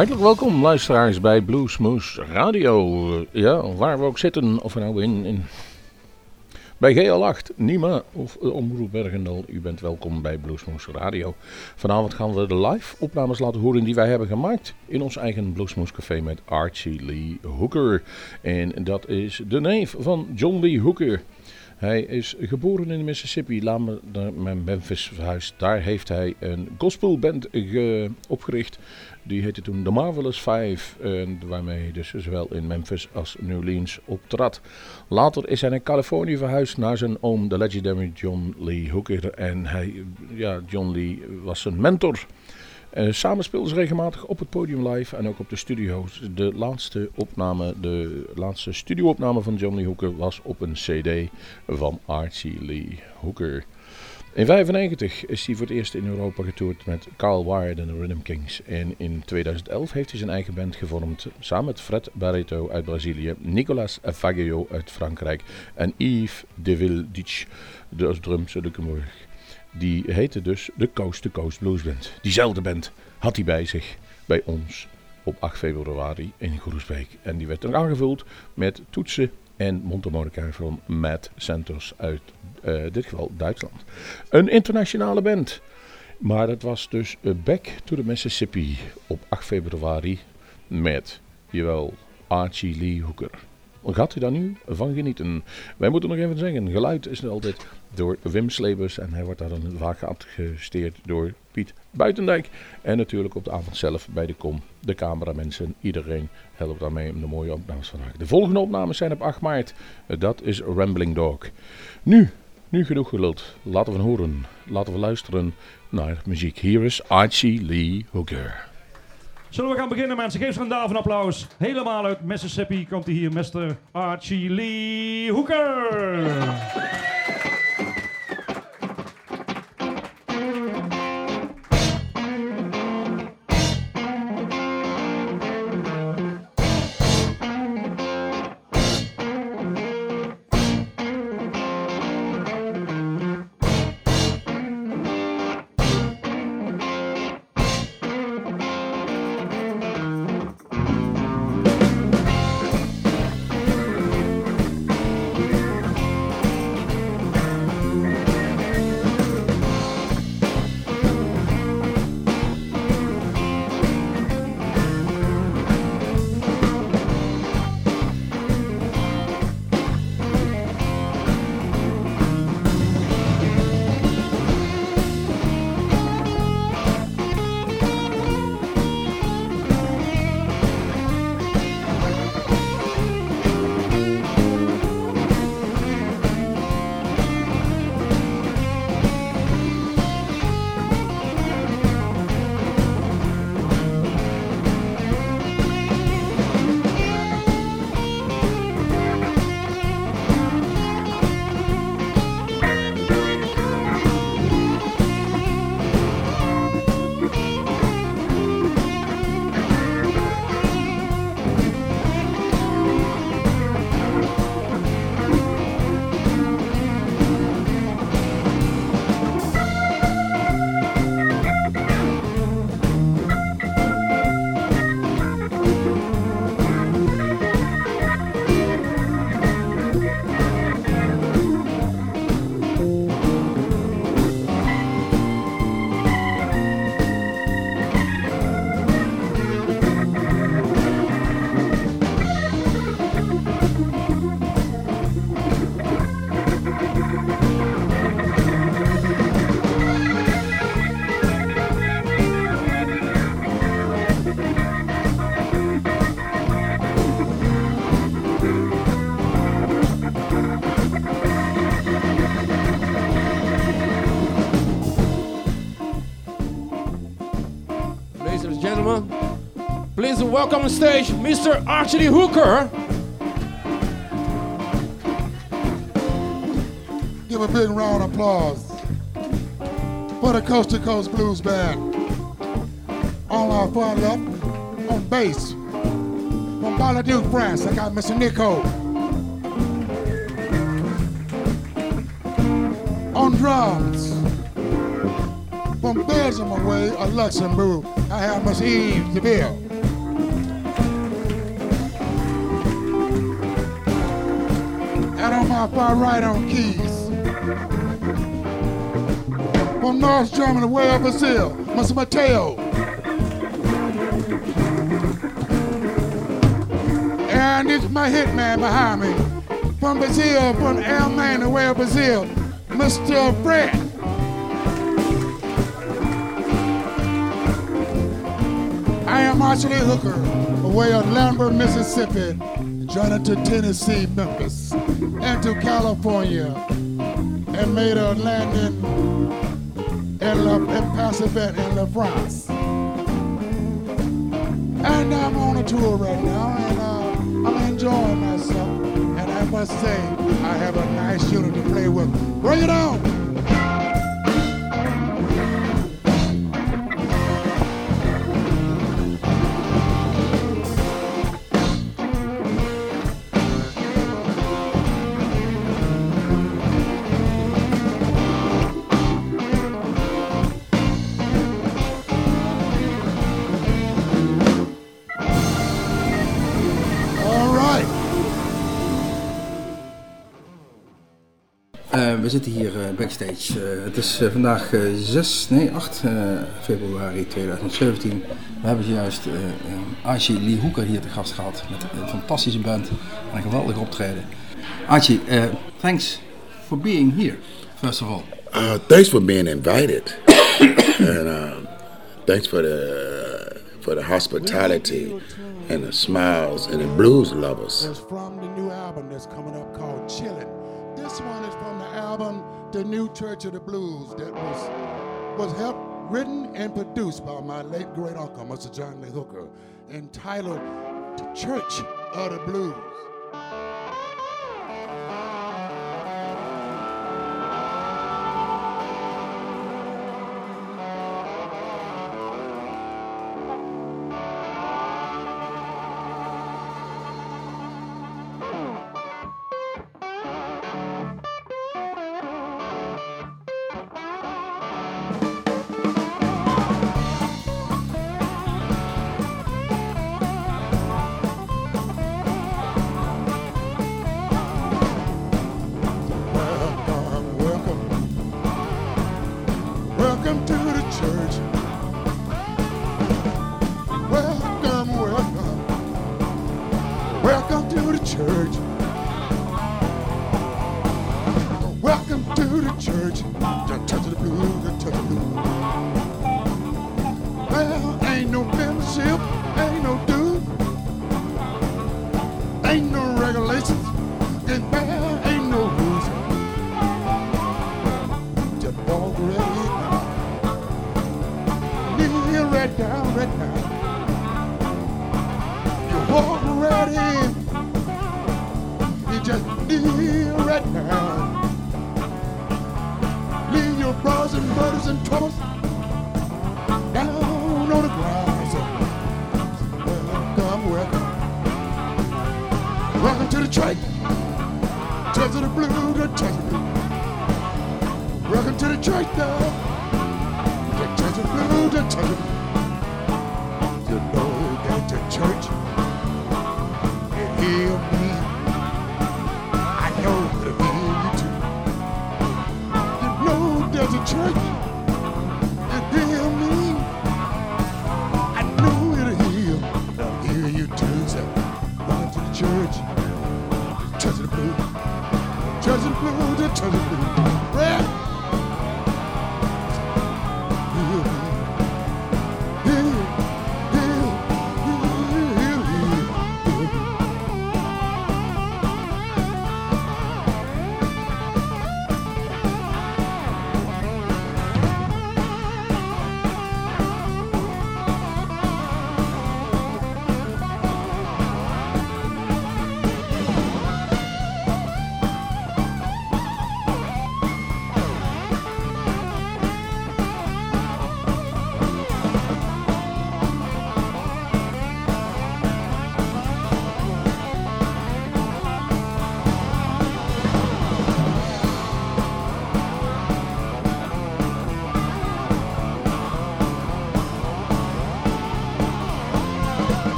Hartelijk welkom luisteraars bij Bluesmoes Radio. Ja, waar we ook zitten, of nou in, in bij GL8, Nima of Omroep Bergendal. U bent welkom bij Bluesmoes Radio. Vanavond gaan we de live opnames laten horen die wij hebben gemaakt in ons eigen Bluesmoes Café met Archie Lee Hooker. En dat is de neef van John Lee Hooker. Hij is geboren in Mississippi, later naar Memphis verhuisd. Daar heeft hij een gospelband opgericht. Die heette toen The Marvelous Five, en waarmee hij dus zowel in Memphis als New Orleans optrad. Later is hij naar Californië verhuisd naar zijn oom, de legendary John Lee Hooker. En hij, ja, John Lee was zijn mentor. Uh, samen speelden ze regelmatig op het podium live en ook op de studio's. De laatste opname, de laatste studioopname van John Lee Hooker was op een cd van Archie Lee Hooker. In 1995 is hij voor het eerst in Europa getoerd met Carl Wired en de Rhythm Kings. En in 2011 heeft hij zijn eigen band gevormd samen met Fred Barreto uit Brazilië, Nicolas Faggio uit Frankrijk en Yves Deville-Ditch, de drums uit Luxemburg. Die heette dus de Coast to Coast Blues Band. Diezelfde band had hij bij zich, bij ons, op 8 februari in Groesbeek. En die werd dan aangevuld met toetsen en mondharmonica van Matt Santos uit uh, dit geval Duitsland. Een internationale band. Maar dat was dus Back to the Mississippi op 8 februari met, jawel, Archie Lee Hooker. Gaat u daar nu van genieten? Wij moeten nog even zeggen, geluid is altijd door Wim Slebers en hij wordt daar dan vaak geassisteerd door Piet Buitendijk. En natuurlijk op de avond zelf bij de kom, de cameramensen, iedereen helpt daarmee om de mooie opnames maken. De volgende opnames zijn op 8 maart, dat is Rambling Dog. Nu, nu genoeg geluld, laten we horen, laten we luisteren naar muziek. Hier is Archie Lee Hooker. Zullen we gaan beginnen, mensen? Geef ze een applaus. Helemaal uit Mississippi komt hij hier, Mr. Archie Lee Hooker. Welcome on stage Mr. Archie Hooker. Give a big round of applause for the Coast to Coast Blues Band. On our far left, on bass, from Bar-le-Duc, France, I got Mr. Nico. On drums, from Belgium away, or Luxembourg, I have Miss Eve DeVille. Our far right on keys. From North Germany, way up Brazil, Mr. Mateo. And it's my hitman behind me. From Brazil, from Almana, way up Brazil, Mr. Fred. I am Ashley Hooker, away of Lambert, Mississippi, to Tennessee, Memphis, to California, and made a landing in, La, in Pacific in La France. And I'm on a tour right now, and uh, I'm enjoying myself. And I must say, I have a nice unit to play with. Bring it on! We zitten hier eh, backstage. Eh, het is eh, vandaag eh, 6, nee 8 eh, februari 2017. We hebben zojuist eh eh, Archie Lee Hoeker hier te gast gehad met een fantastische band en een geweldig optreden. Archie, eh, thanks for being here, first of all. Uh, thanks for being invited, and uh, thanks for the for the hospitality and the smiles and the blues lovers. It's from the new album that's coming up called Chillin'. This one is from the album The New Church of the Blues that was was helped written and produced by my late great uncle, Mr. John Lee Hooker, entitled The Church of the Blues. To the church. The touch the blue, the touch the blue. Well, ain't no membership, ain't no due, ain't no regulations, and well, ain't no rules. Just walk right in. Kneel right down, right down. You walk right in. You just kneel right down. Bras and burdens and troubles down on the. So, welcome, welcome. Welcome to the church. Church of the blue, the church of the blue. Welcome to the church, now. The church of blue, the church of blue. You know that the church can heal there's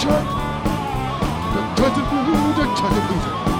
To the. You're touching me. You're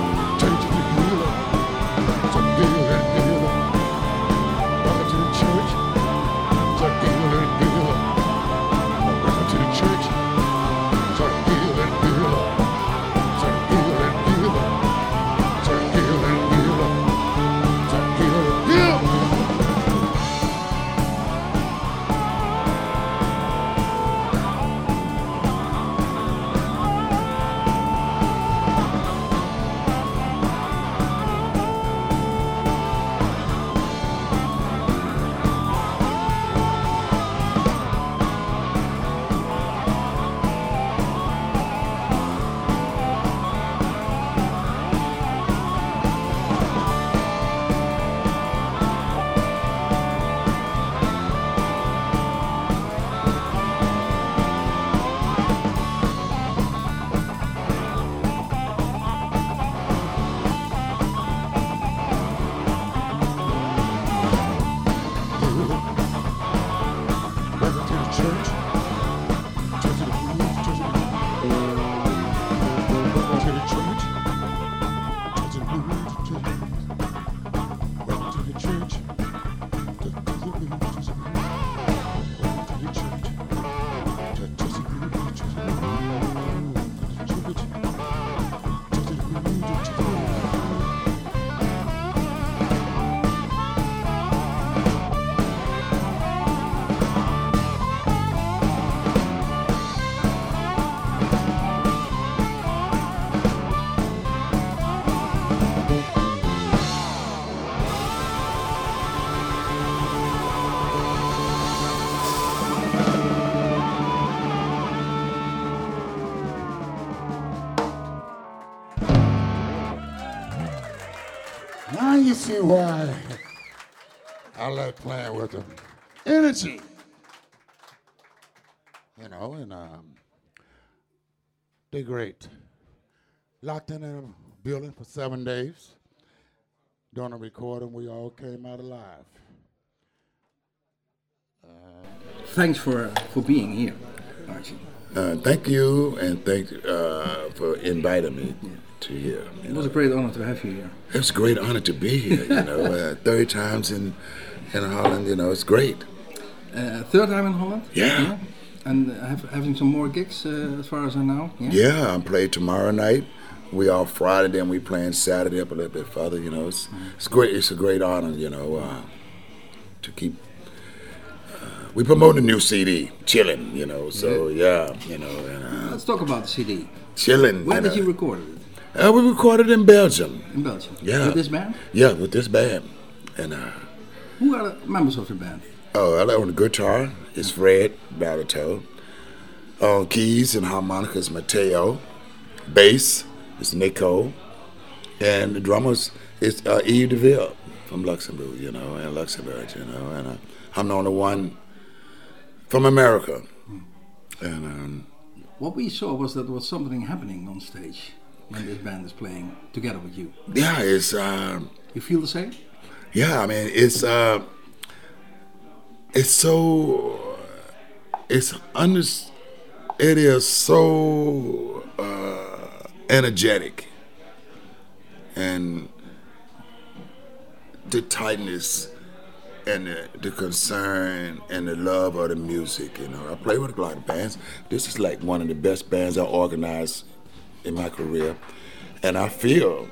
you see why I like playing with them. Energy. You know, and um, they're great. Locked in a building for seven days. Doing a recording, we all came out alive. Thanks for for being here, Archie. Uh, thank you, and thank uh, for inviting me to here. It was a great honor to have you here. It was a great honor to be here. You know, uh, thirty times in in Holland. You know, it's great. Uh, third time in Holland. Yeah. And uh, have, having some more gigs uh, as far as I know. Yeah, I'm playing tomorrow night. We off Friday, then we playing Saturday up a little bit further. You know, it's it's great. It's a great honor. You know, uh, to keep. Uh, we promote a new CD, chilling. You know, so yeah, you know, and, uh, Let's talk about the CD. chilling. Where did you record it? Uh, we recorded in Belgium. In Belgium. Yeah. With this band? Yeah, with this band, and uh, Who are the members of the band? Oh, I on the guitar is Fred Barreto. On keys and harmonica is Mateo. Bass is Nico. And the drummers is uh, Yves DeVille from Luxembourg, you know, and Luxembourg, you know. And uh, I'm the only one from America. And um, What we saw was that there was something happening on stage when this band is playing together with you. yeah, it's. Uh, You feel the same? Yeah, I mean, it's uh, it's so it's under it is so uh, energetic and the tightness and the, the concern and the love of the music. You know, I play with a lot of bands. This is like one of the best bands I organized in my career, and I feel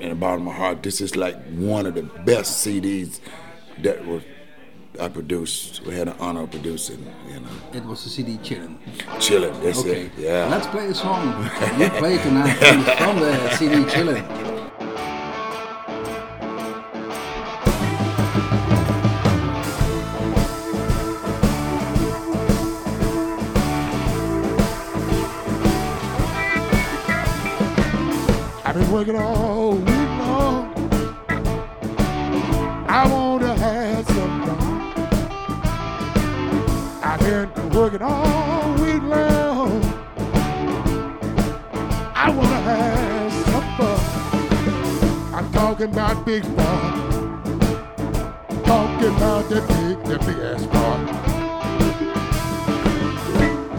in the bottom of my heart this is like one of the best CDs that was I produced. We had an honor of producing. You know, It was the CD Chillin'. chilling. That's Okay. it. Yeah. Let's play a song. you play tonight from the CD Chillin'. Working all week long. I want to have some fun. I've been working all week long. I want to have some fun. I'm talking about big fun. Talking about the big, the big ass fun.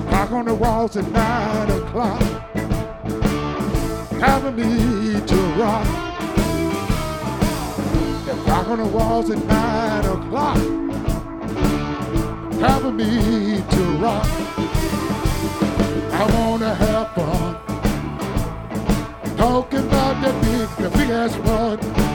Clock on the walls at nine o'clock having me to rock. The clock on the walls at nine o'clock, having me to rock. I wanna have fun, talking about the big, the big ass one.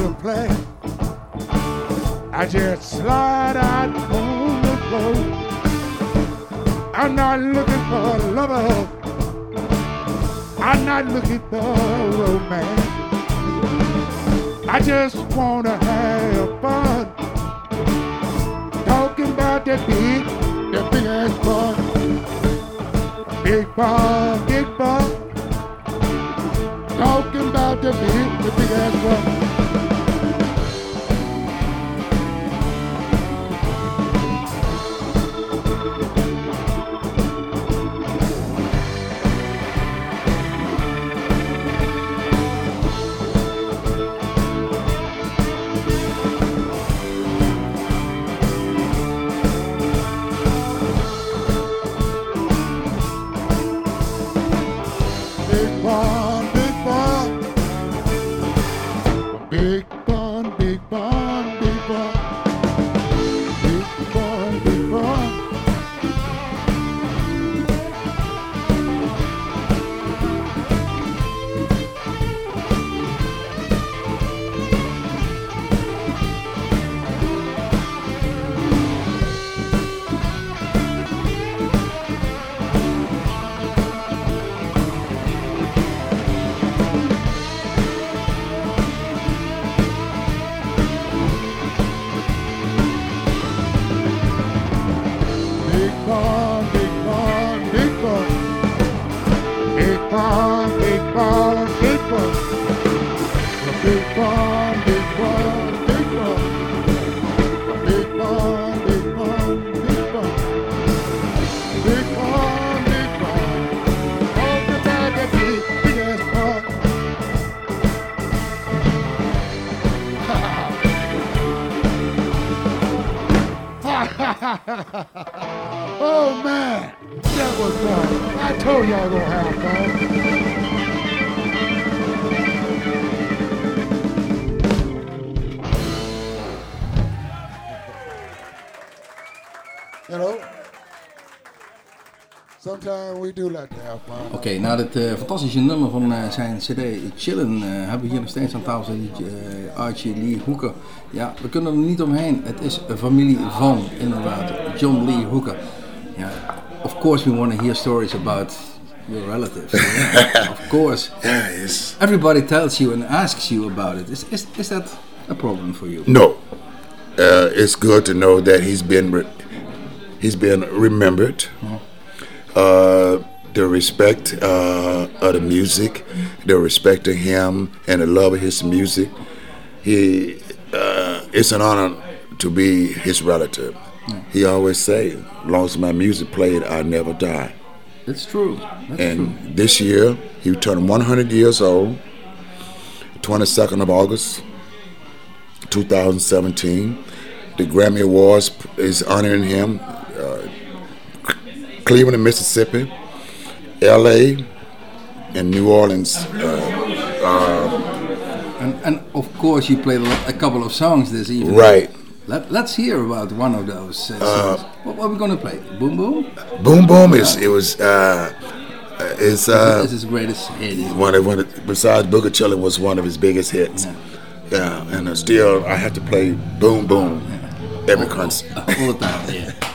To play, I just slide out on the floor. I'm not looking for a lover. I'm not looking for romance. I just wanna have fun. Talking about that big, that big ass fun. Big fun, big fun. Talking about the big, the big ass one. Big big big. Big big big. Big big big. Big big that big, big ass fun. Oh man, was. I told y'all gonna have fun. We. Oké, na dit eh, fantastische nummer van eh, zijn CD Chillen eh, hebben we hier nog steeds aan tafel Archie Lee Hooker. Ja, we kunnen er niet omheen. Het is een familie van, inderdaad, John Lee Hooker. Ja, course we want to hear stories about your relatives. of course. Yeah, it's Everybody tells you and asks you about it. Is, is, is that a problem for you? no. Uh, it's good to know that he's been re- he's been remembered. Uh, the respect uh, of the music, the respect of him, and the love of his music. He uh, it's an honor to be his relative. He always say, "As long as my music played, I never die." It's true. That's And true. this year, he turned 100 years old, 22nd of August, 2017. The Grammy Awards is honoring him. Uh, Cleveland, Mississippi, L.A., and New Orleans. Uh, And, and of course, you played a couple of songs this evening. right. Let, let's hear about one of those uh, songs. what, what are we going to play? Boom Boom? Boom Boom is it was uh, it's uh, is his greatest hit. one of one of, besides Chillin was one of his biggest hits. Yeah, and uh, still I have to play Boom Boom every concert. All the time, yeah.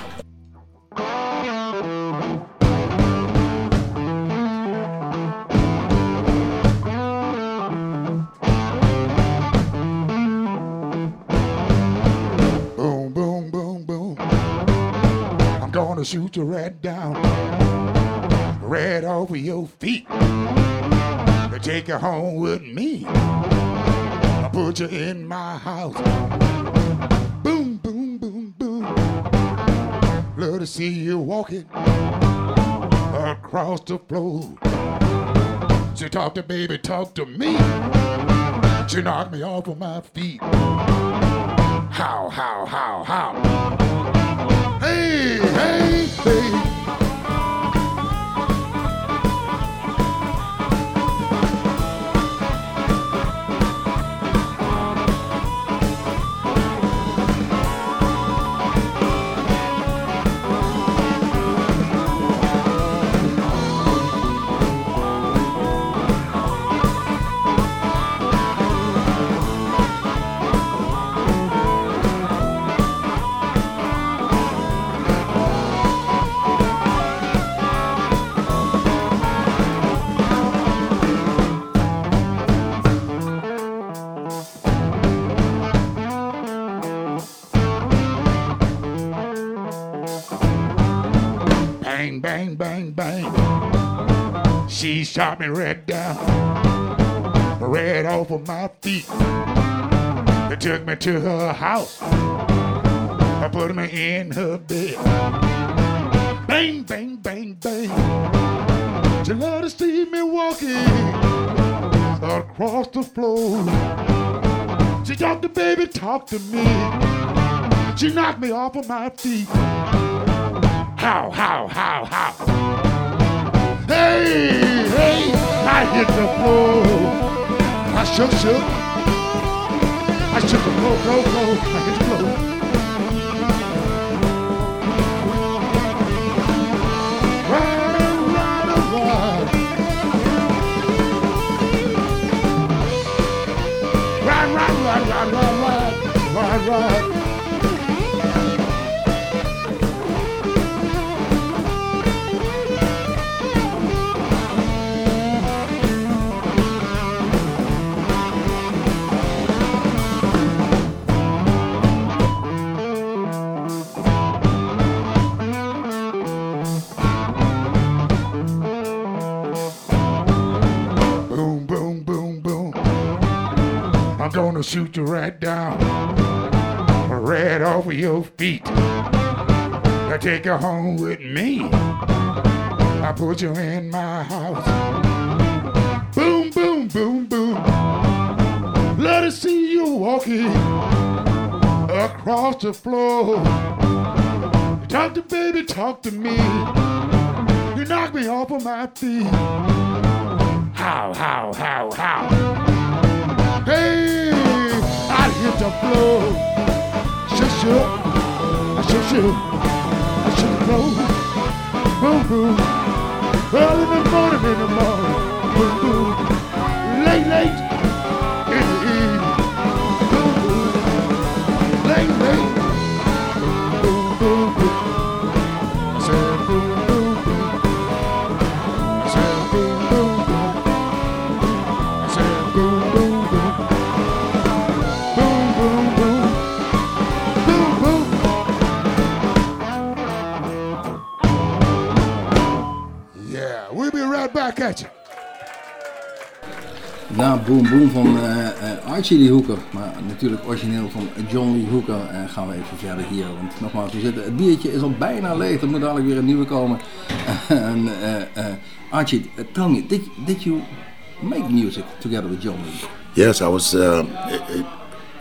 you home with me. I'll put you in my house. Boom, boom, boom, boom. Love to see you walking across the floor. She talk to baby, talk to me. She knocked me off of my feet. How, how, how, how? Hey, hey, hey. Shot me right down, right off of my feet. They took me to her house. I put me in her bed. Bang, bang, bang, bang. She love to see me walking across the floor. She talked to baby, talked to me. She knocked me off of my feet. How, how, how, how? Hey, hey, I hit the floor. I shook, shook. I shook the floor, floor, floor. I hit the floor. Ride, ride, ride. Ride, ride, ride, ride, ride, ride, ride, gonna shoot you right down, right off of your feet. I take you home with me. I put you in my house. Boom, boom, boom, boom. Let us see you walking across the floor. Talk to baby, talk to me. You knock me off of my feet. How, how, how, how? Hey, hit the floor. I shook, shook. I shook the floor. Boom, boom. Early in the morning, in the morning. Boom, boom. Late, late. Boom Boom van eh, eh, Archie Lee Hooker, maar natuurlijk origineel van John Lee Hooker, eh, gaan we even verder hier. Want nogmaals, we zitten, het biertje is al bijna leeg, er moet dadelijk weer een nieuwe komen. en, eh, Archie, tell me, did, you make music together with John Lee? Yes, I was. I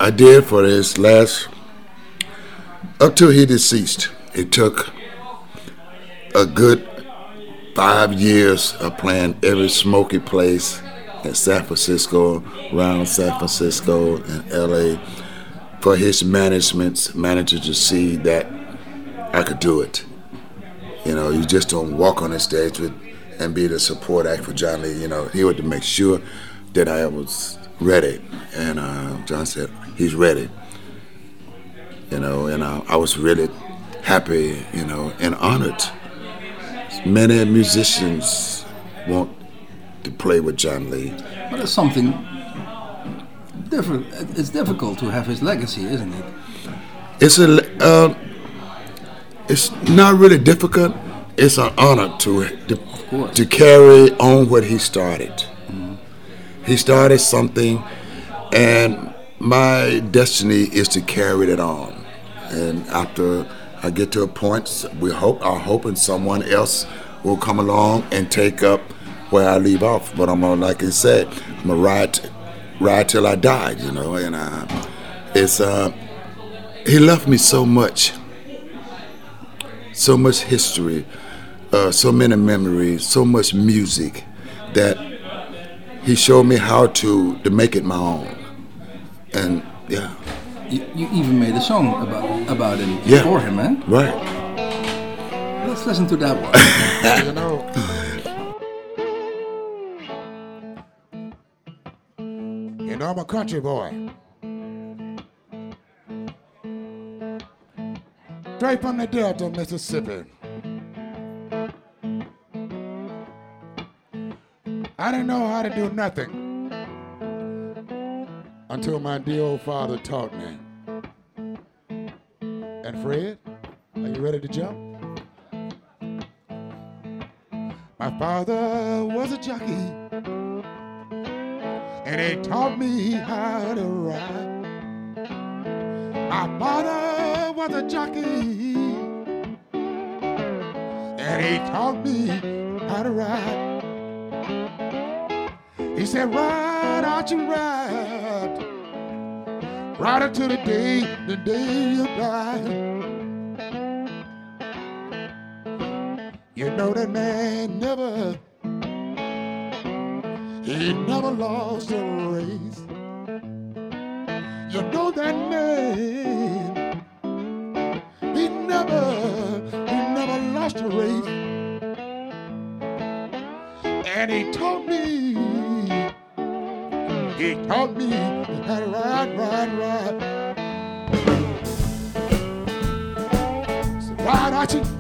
I did for his last up till he deceased. It took a good five years of playing every smoky place in San Francisco, around San Francisco and L.A. for his management's manager to see that I could do it. You know, you just don't walk on the stage with and be the support act for John Lee. You know, he had to make sure that I was ready, and uh, John said he's ready. You know, and uh, I was really happy, you know, and honored. Many musicians want to play with John Lee. But it's something different. It's difficult to have his legacy, isn't it? It's a, uh, it's not really difficult. It's an honor to to, to carry on what he started. He started something, and my destiny is to carry it on. And after I get to a point, we hope are hoping someone else will come along and take up where I leave off. But I'm gonna, like I said, I'm gonna ride, ride till I die. You know, and uh, it's uh, he left me so much, so much history, uh, so many memories, so much music that he showed me how to to make it my own. And yeah, You, you even made a song about about him Yeah. for him, man. right. Let's listen to that one. You know. I'm a country boy. Straight from the Delta, Mississippi. I didn't know how to do nothing until my dear old father taught me. And Fred, are you ready to jump? My father was a jockey, and he taught me how to ride. My father was a jockey, and he taught me how to ride. He said, Ride out ride, ride until the day, the day you die. You know that man never, he never lost a race. You know that man, he never, he never lost a race. And he taught me, he taught me how to ride, ride, ride. So ride, Archie.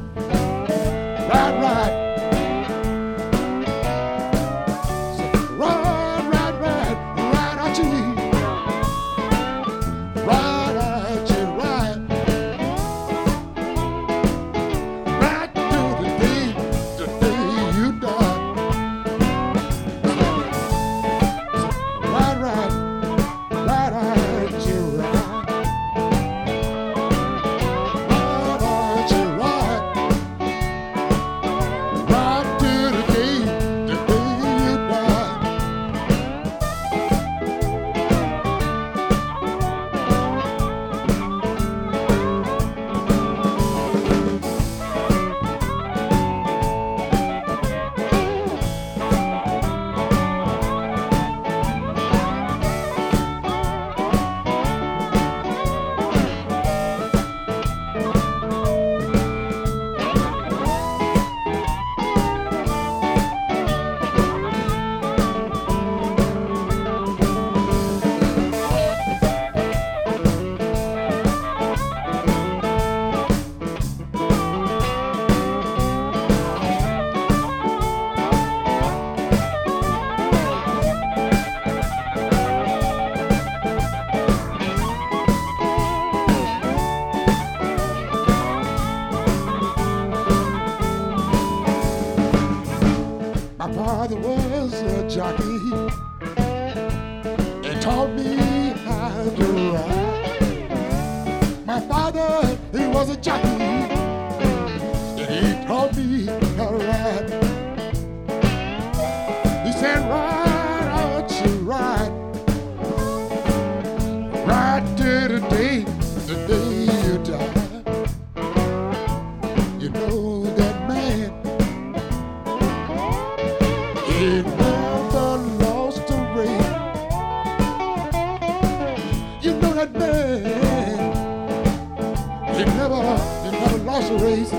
Never, he never lost a race.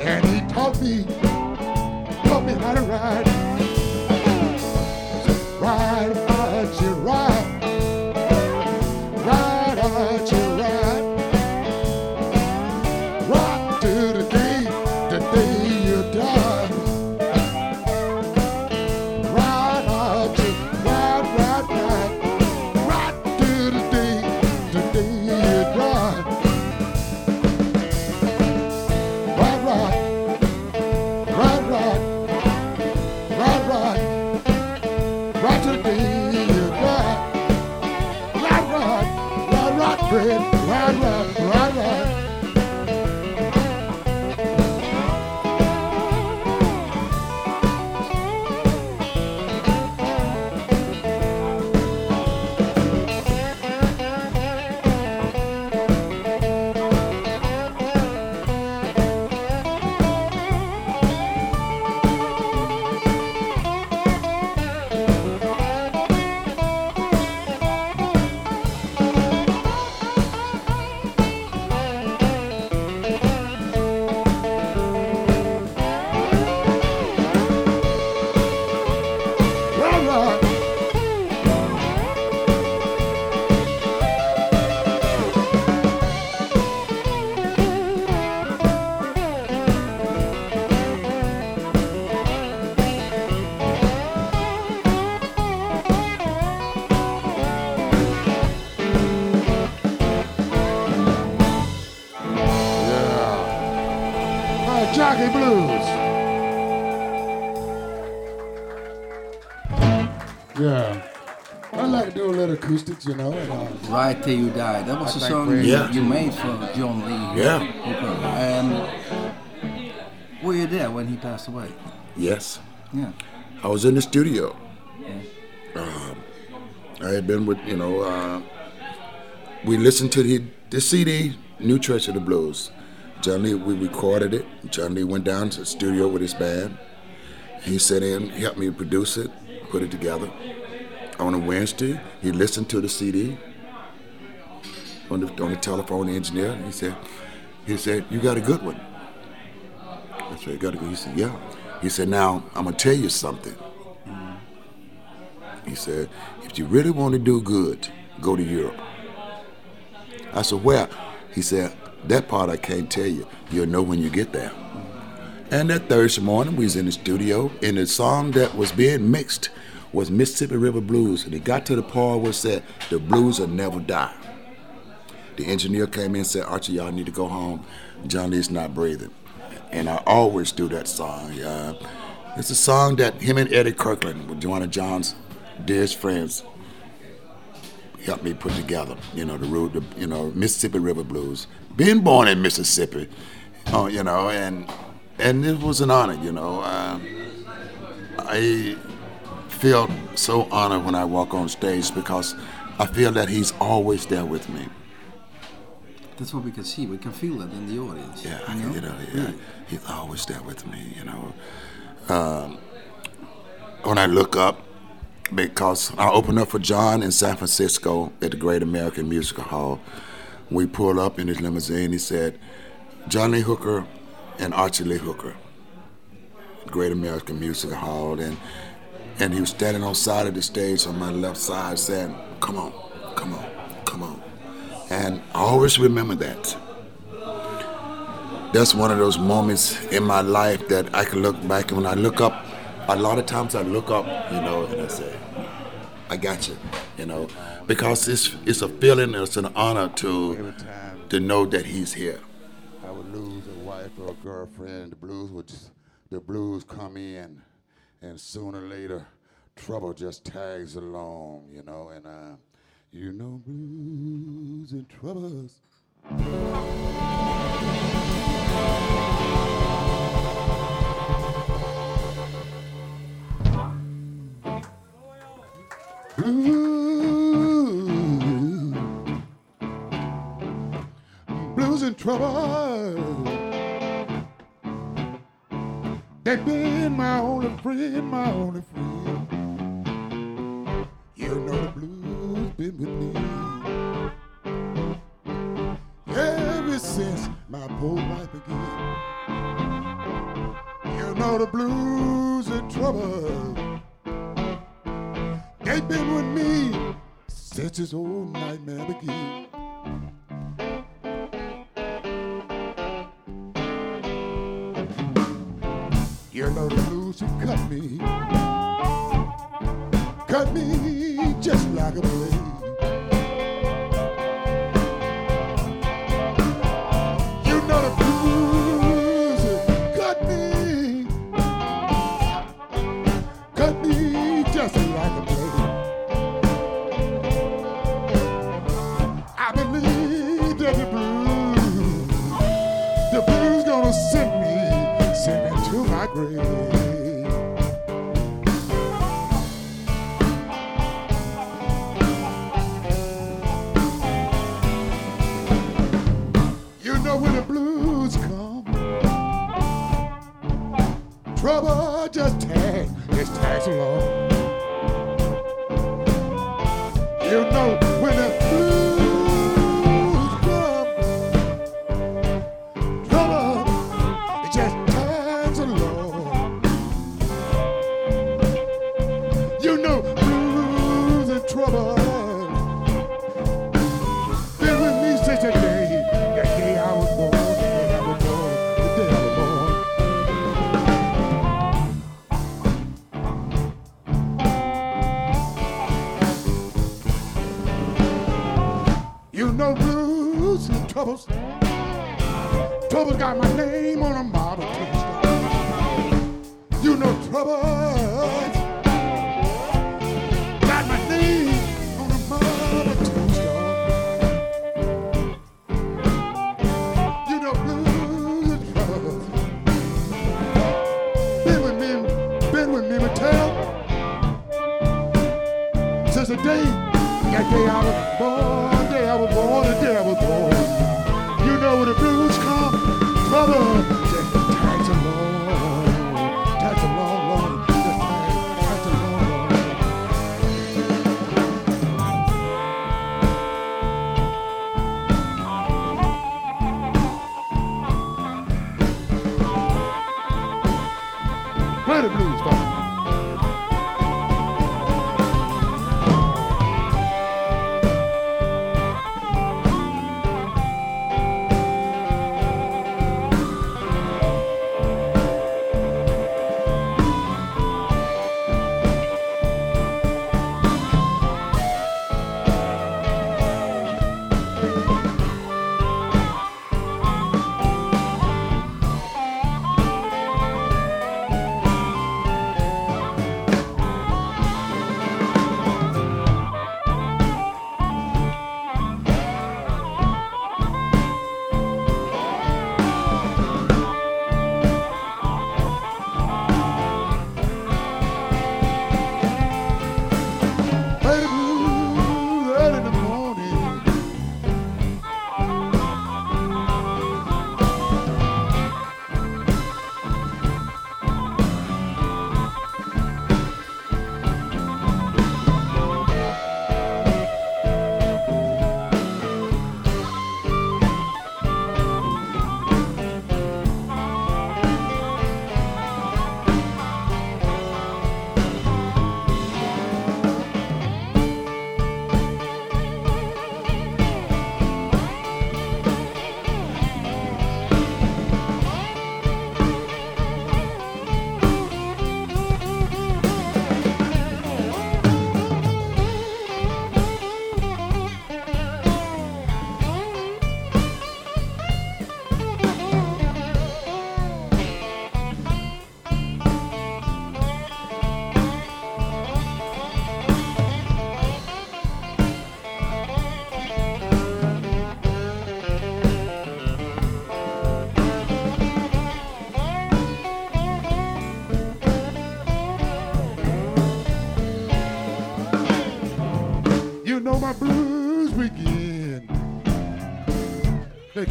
And he taught me, taught me how to. Ride, ride, Ride Till You Die. That was I think song you, Yeah. you made for John Lee. Yeah. And were you there when he passed away? Yes. Yeah. I was in the studio. Um, I had been with, you know, uh, we listened to the, the CD, New Treasure of the Blues. John Lee, we recorded it. John Lee went down to the studio with his band. He sat in, helped me produce it, put it together. On a Wednesday, he listened to the CD on the, on the telephone engineer. He said, he said, you got a good one. I said, you got a good He said, yeah. He said, now, I'm going to tell you something. He said, if you really want to do good, go to Europe. I said, where? He said, that part I can't tell you. You'll know when you get there. And that Thursday morning, we was in the studio, and the song that was being mixed was Mississippi River Blues. And it got to the part where it said, the blues will never die. The engineer came in and said, Archie, y'all need to go home. John Lee's not breathing. And I always do that song. Uh, it's a song that him and Eddie Kirkland, with Joanna John's dearest friends, helped me put together. You know, the the, you know, Mississippi River Blues. Being born in Mississippi, uh, you know, and and it was an honor. You know, uh, I feel so honored when I walk on stage because I feel that he's always there with me. That's what we can see. We can feel it in the audience. Yeah, you know? you know, yeah, he's always there with me. You know, um, when I look up, because I opened up for John in San Francisco at the Great American Musical Hall. We pulled up in his limousine. He said, "John Lee Hooker and Archie Lee Hooker, Great American Musical Hall," and and he was standing on side of the stage on my left side, saying, come on, come on," And I always remember that. That's one of those moments in my life that I can look back and when I look up, a lot of times I look up, you know, and I say, I got you, you know, because it's it's a feeling, it's an honor to to know that he's here. I would lose a wife or a girlfriend, the blues would just, the blues come in, and sooner or later, trouble just tags along, you know, and. Uh, you know blues and troubles. Blues, and troubles. They've been my only friend, my only friend. been with me ever since my poor life began. You know the blues and trouble, they've been with me since this old nightmare began. You know the blues have cut me, cut me just like a bird.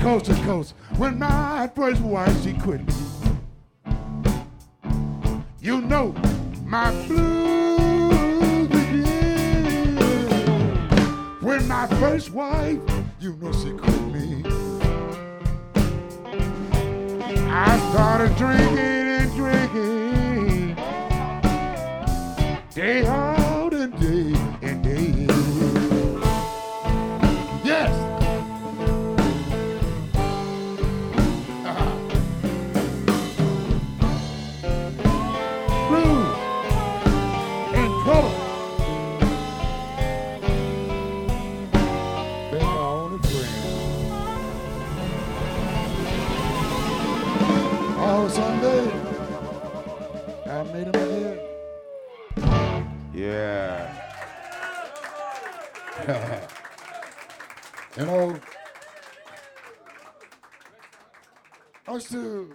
Coast to coast. When my first wife she quit you know my blues begin. When my first wife, you know she quit me. I started drinking, I used to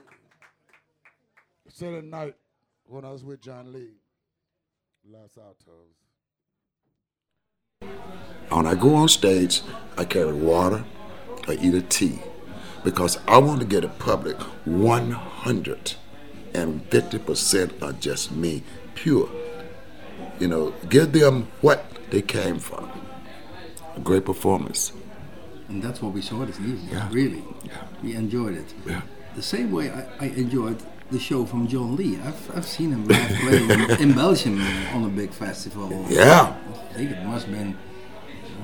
Saturday night when I was with John Lee, Los Altos. When I go on stage, I carry water I eat a tea because I want to get the public 150% of just me, pure. You know, give them what they came from. A great performance. And that's what we saw this evening. Yeah. Really. Yeah. We enjoyed it. Yeah. The same way I, I enjoyed the show from John Lee. I've, I've seen him live play in, Belgium on a big festival. Yeah. I think it must have been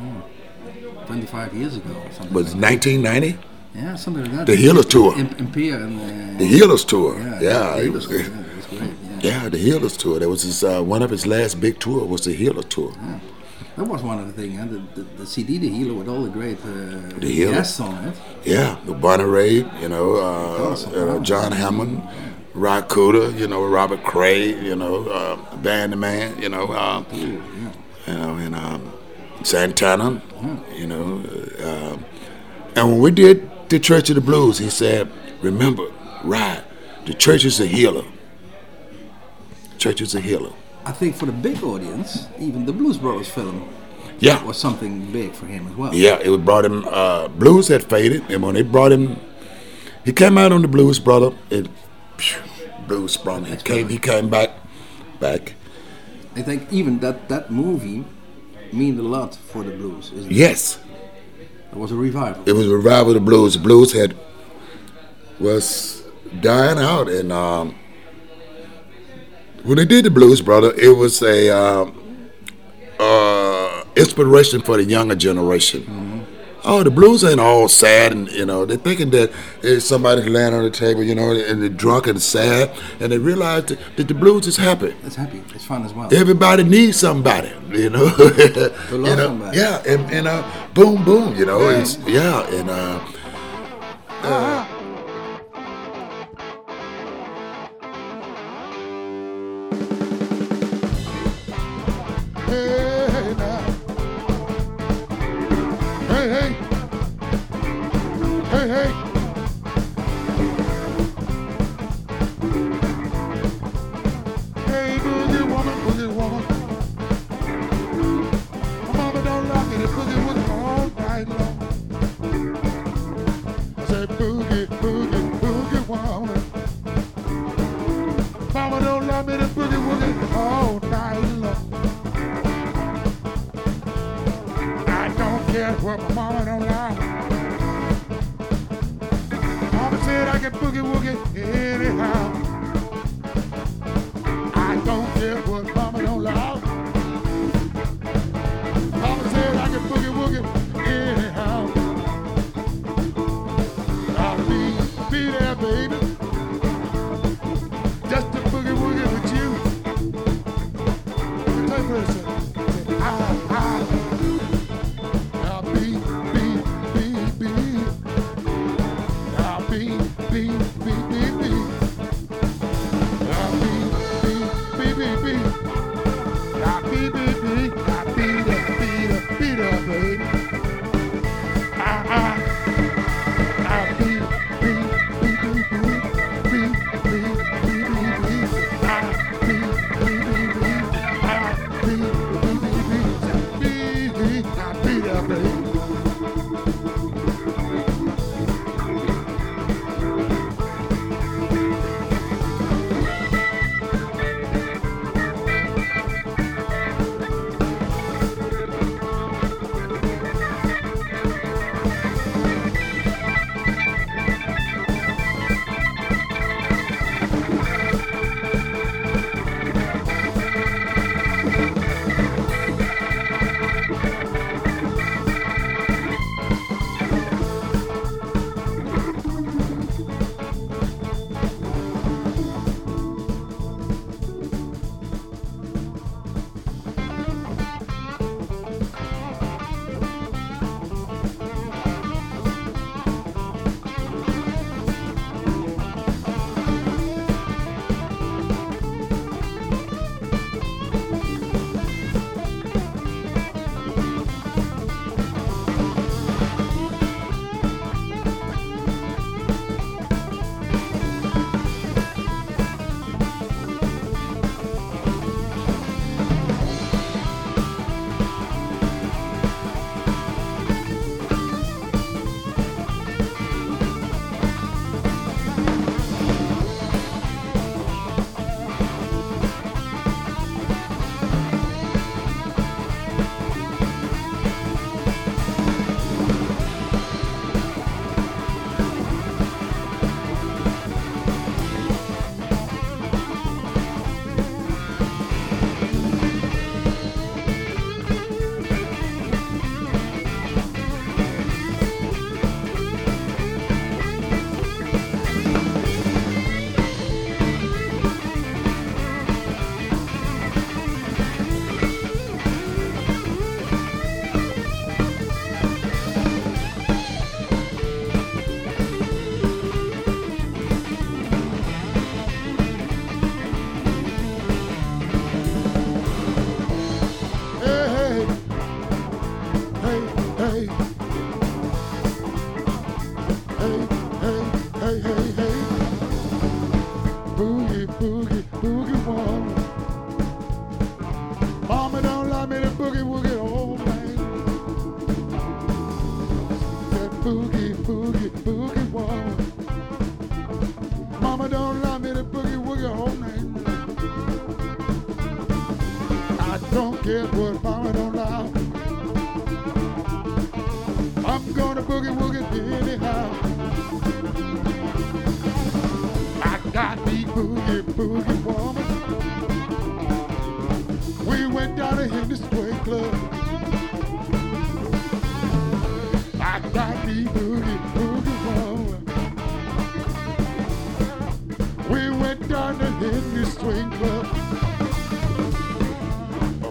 oh, 25 years ago or something. Was like 1990? that. Yeah, something like that. The Healers Tour. In, in and, uh, The Healers Tour. Yeah, Yeah. Healers was, Tour, yeah, it was great. Yeah. yeah, the Healers Tour. That was his, uh, one of his last big tour was the Healer Tour. That was one of the things, huh? the, the, the CD, The Healer, with all the great uh, The guests on it. Yeah, the Bonnie Raitt, you know, uh, uh, John Hammond, Ry Cooder, you know, Robert Cray, you know, uh, Van the Man, you know, uh, you know, and um, Santana, you know, uh, and when we did the Church of the Blues, he said, "Remember, Rod, the church is a healer. Church is a healer." I think for the big audience, even the Blues Brothers film Yeah, was something big for him as well. Yeah, it brought him. Uh, blues had faded, and when they brought him, he came out on the Blues Brother. It phew, blues sprung. He came. He came back, back. I think even that, that movie meant a lot for the blues. Isn't it? Yes, It was a revival. it was a revival of the blues. The blues had was dying out, and um, when they did the Blues Brother, it was a um, uh, inspiration for the younger generation. Oh, the blues ain't all sad, and you know they're thinking that it's somebody laying on the table, you know, and they're drunk and sad, and they realize that, that the blues is happy. It's happy. It's fun as well. Everybody needs somebody, you know. you love know? somebody. Yeah, and, and uh, boom, boom, you know. It's, yeah, and uh, Hey, care what my mama don't like. Mama said I can boogie woogie anyhow. I don't care what Down to Henry Swing Club.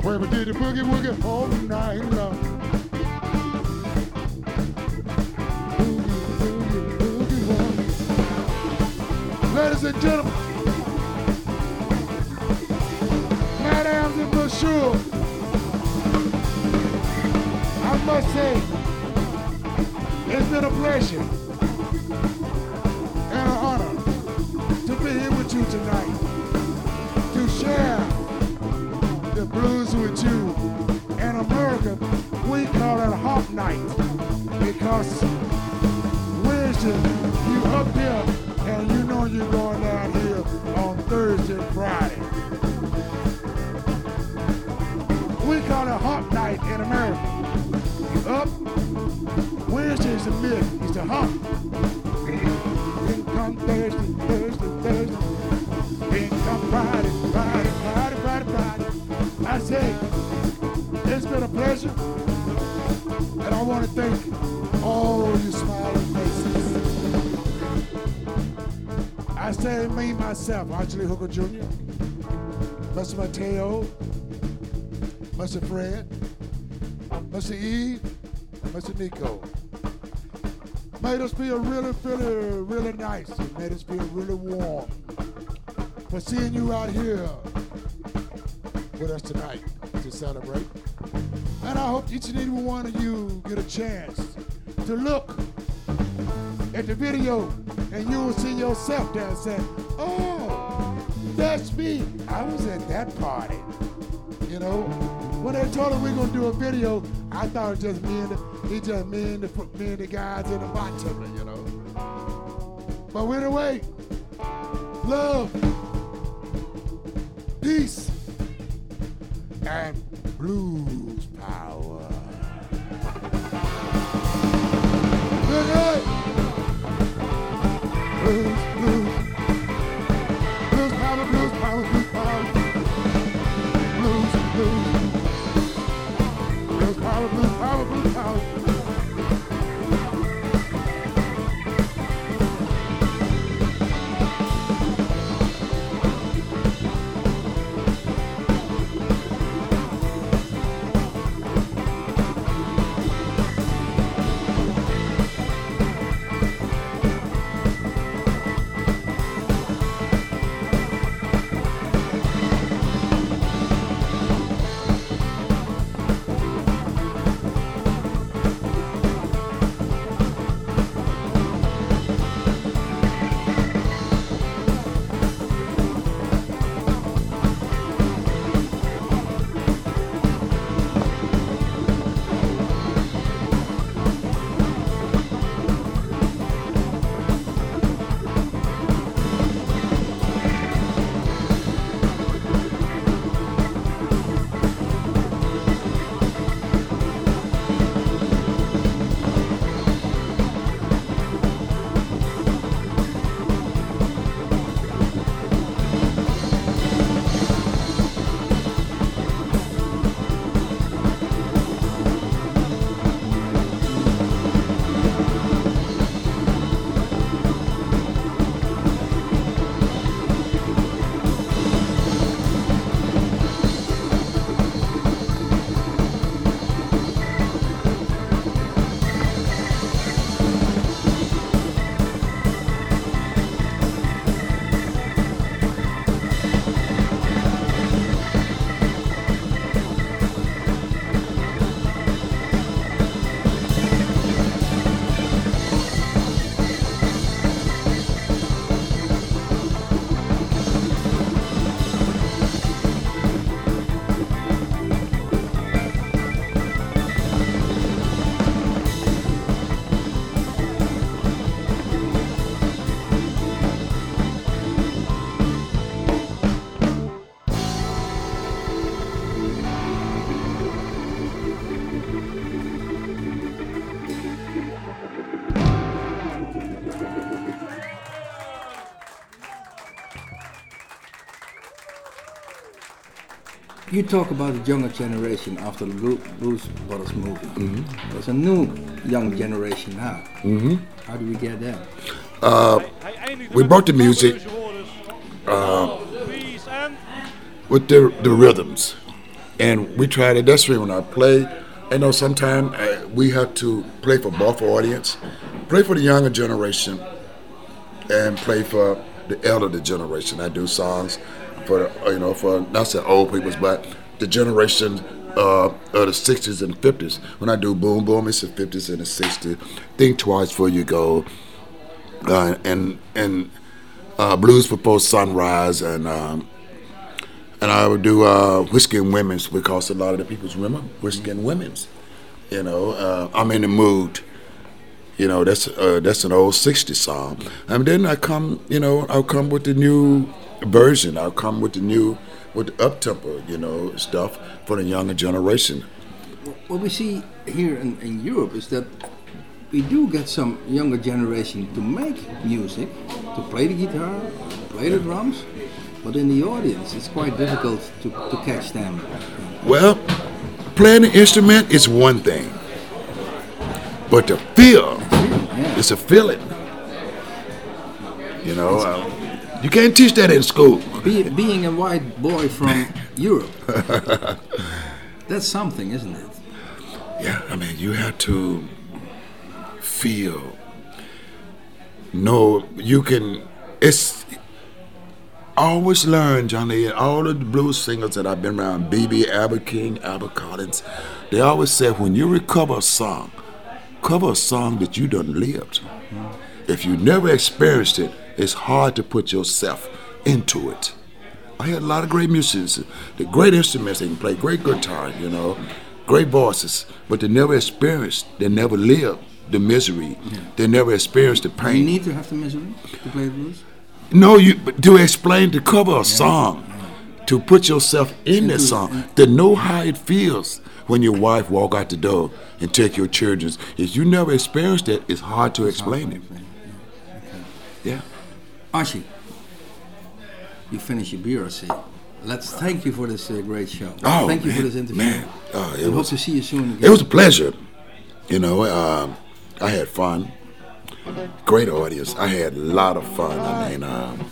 Where we did boogie woogie all night long. Boogie, boogie, boogie woman. Ladies and gentlemen, Madams and Monsieur, I must say, it's been a pleasure to be here with you tonight, to share the blues with you. In America, we call it Hop Night because Wednesday, you up here and you know you're going down here on Thursday Friday. We call it Hop Night in America. You up, Wednesday is the mid, it's the hop. Then come Thursday. Say me, myself, Archie Hooker Jr., Mr. Mateo, Mr. Fred, Mr. Eve, Mr. Nico. Made us feel really, really, really nice. It made us feel really warm. For seeing you out here with us tonight to celebrate. And I hope each and every one of you get a chance to look at the video and you will see yourself there and say, oh, that's me. I was at that party. You know, when they told us we are gonna do a video, I thought it just me and the, it just me and the me and the guys in the bottom, you know. But anyway, love, peace, and blues power. Good night. You talk about the younger generation after the Blu- Blues Brothers movie. There's a new young generation now. Mm-hmm. How do we get that? We brought the music uh, with the, the rhythms, and we tried it. That's when I play. I know sometimes uh, we have to play for both audience, play for the younger generation, and play for the elderly generation. I do songs for you know for not say old peoples, but the generation uh, of the '60s and '50s. When I do Boom Boom, it's the '50s and the '60s. Think twice before you go, uh, and and uh, Blues Before Sunrise, and um, and I would do uh, Whiskey and Women's because a lot of the people's women Whiskey and Women's. You know, uh, I'm in the mood. You know, that's uh, that's an old '60s song. And then I come, you know, I'll come with the new version. I'll come with the new, with the up tempo, you know, stuff for the younger generation. What we see here in, in Europe is that we do get some younger generation to make music, to play the guitar, play the drums, but in the audience it's quite difficult to, to catch them. Well, playing the instrument is one thing, but the feel is a feeling. You know, you can't teach that in school. Be, being a white boy from Europe, that's something, isn't it? Yeah, I mean, you have to feel. No, you can. It's. Always learn, Johnny, all the blues singers that I've been around, B.B. Albert King, Albert Collins, they always said when you recover a song, cover a song that you done lived. Mm-hmm. If you never experienced it, it's hard to put yourself into it. I had a lot of great musicians, the great instruments, they can play great guitar, you know, great voices, but they never experienced, they never lived the misery, they never experienced the pain. You need to have the misery to play the blues. No, you but to explain to cover a song, to put yourself in that song, to know how it feels when your wife walk out the door and take your children. If you never experienced it, it's hard to explain it. Yeah. Archie, you finish your beer, I see. Let's thank you for this uh, great show. Oh, thank you for this interview. man. Oh, it and hope to see you soon again. It was a pleasure. You know, um, I had fun. Great audience. I had a lot of fun. I mean, um,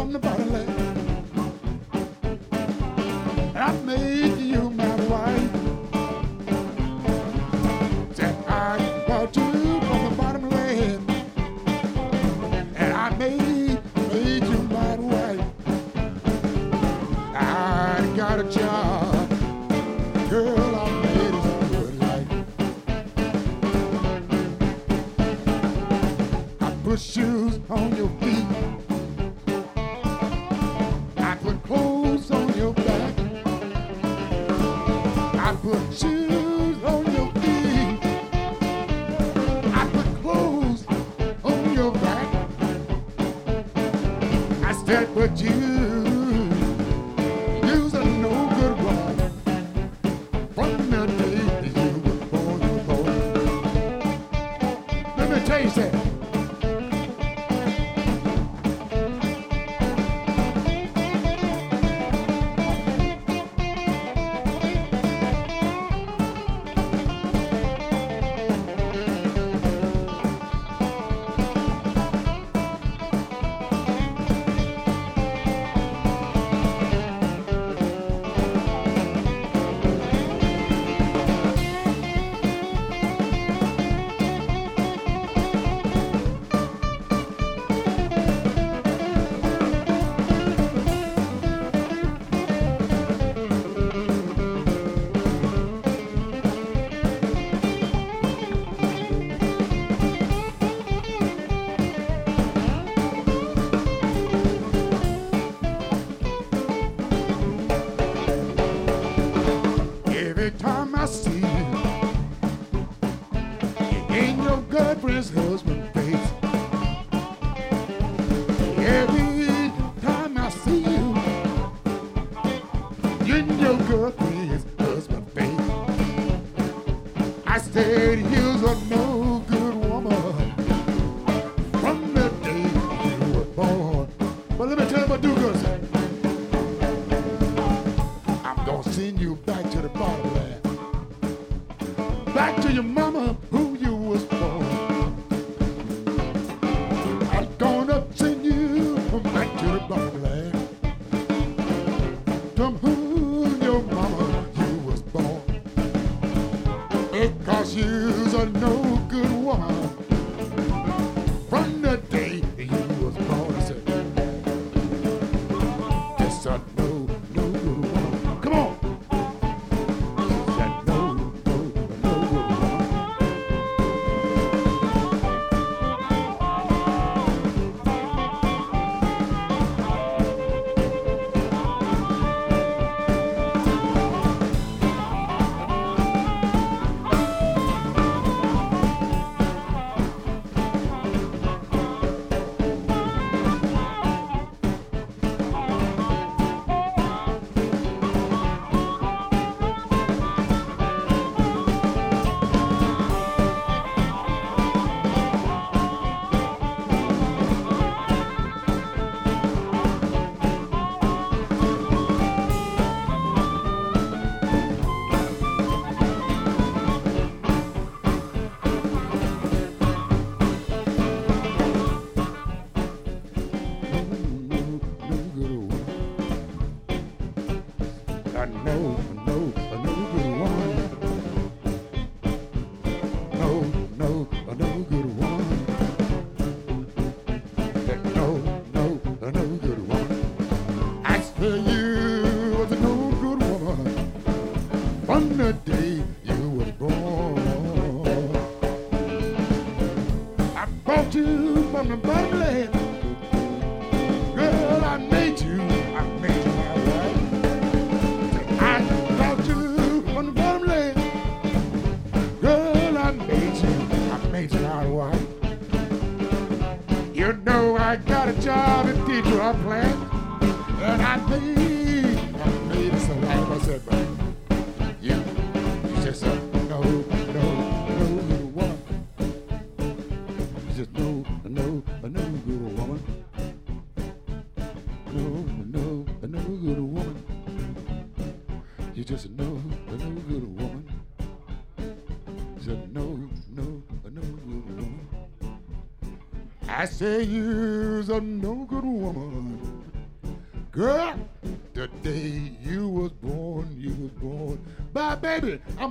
from the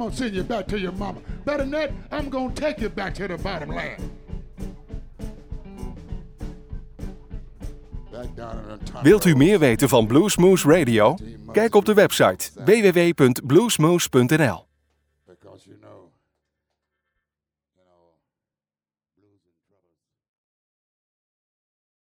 gonna send you back to your mama. Better than that, I'm gonna take you back to the bottom line. Wilt u meer weten van Bluesmoose Radio? Kijk op de website www.bluesmoose.nl.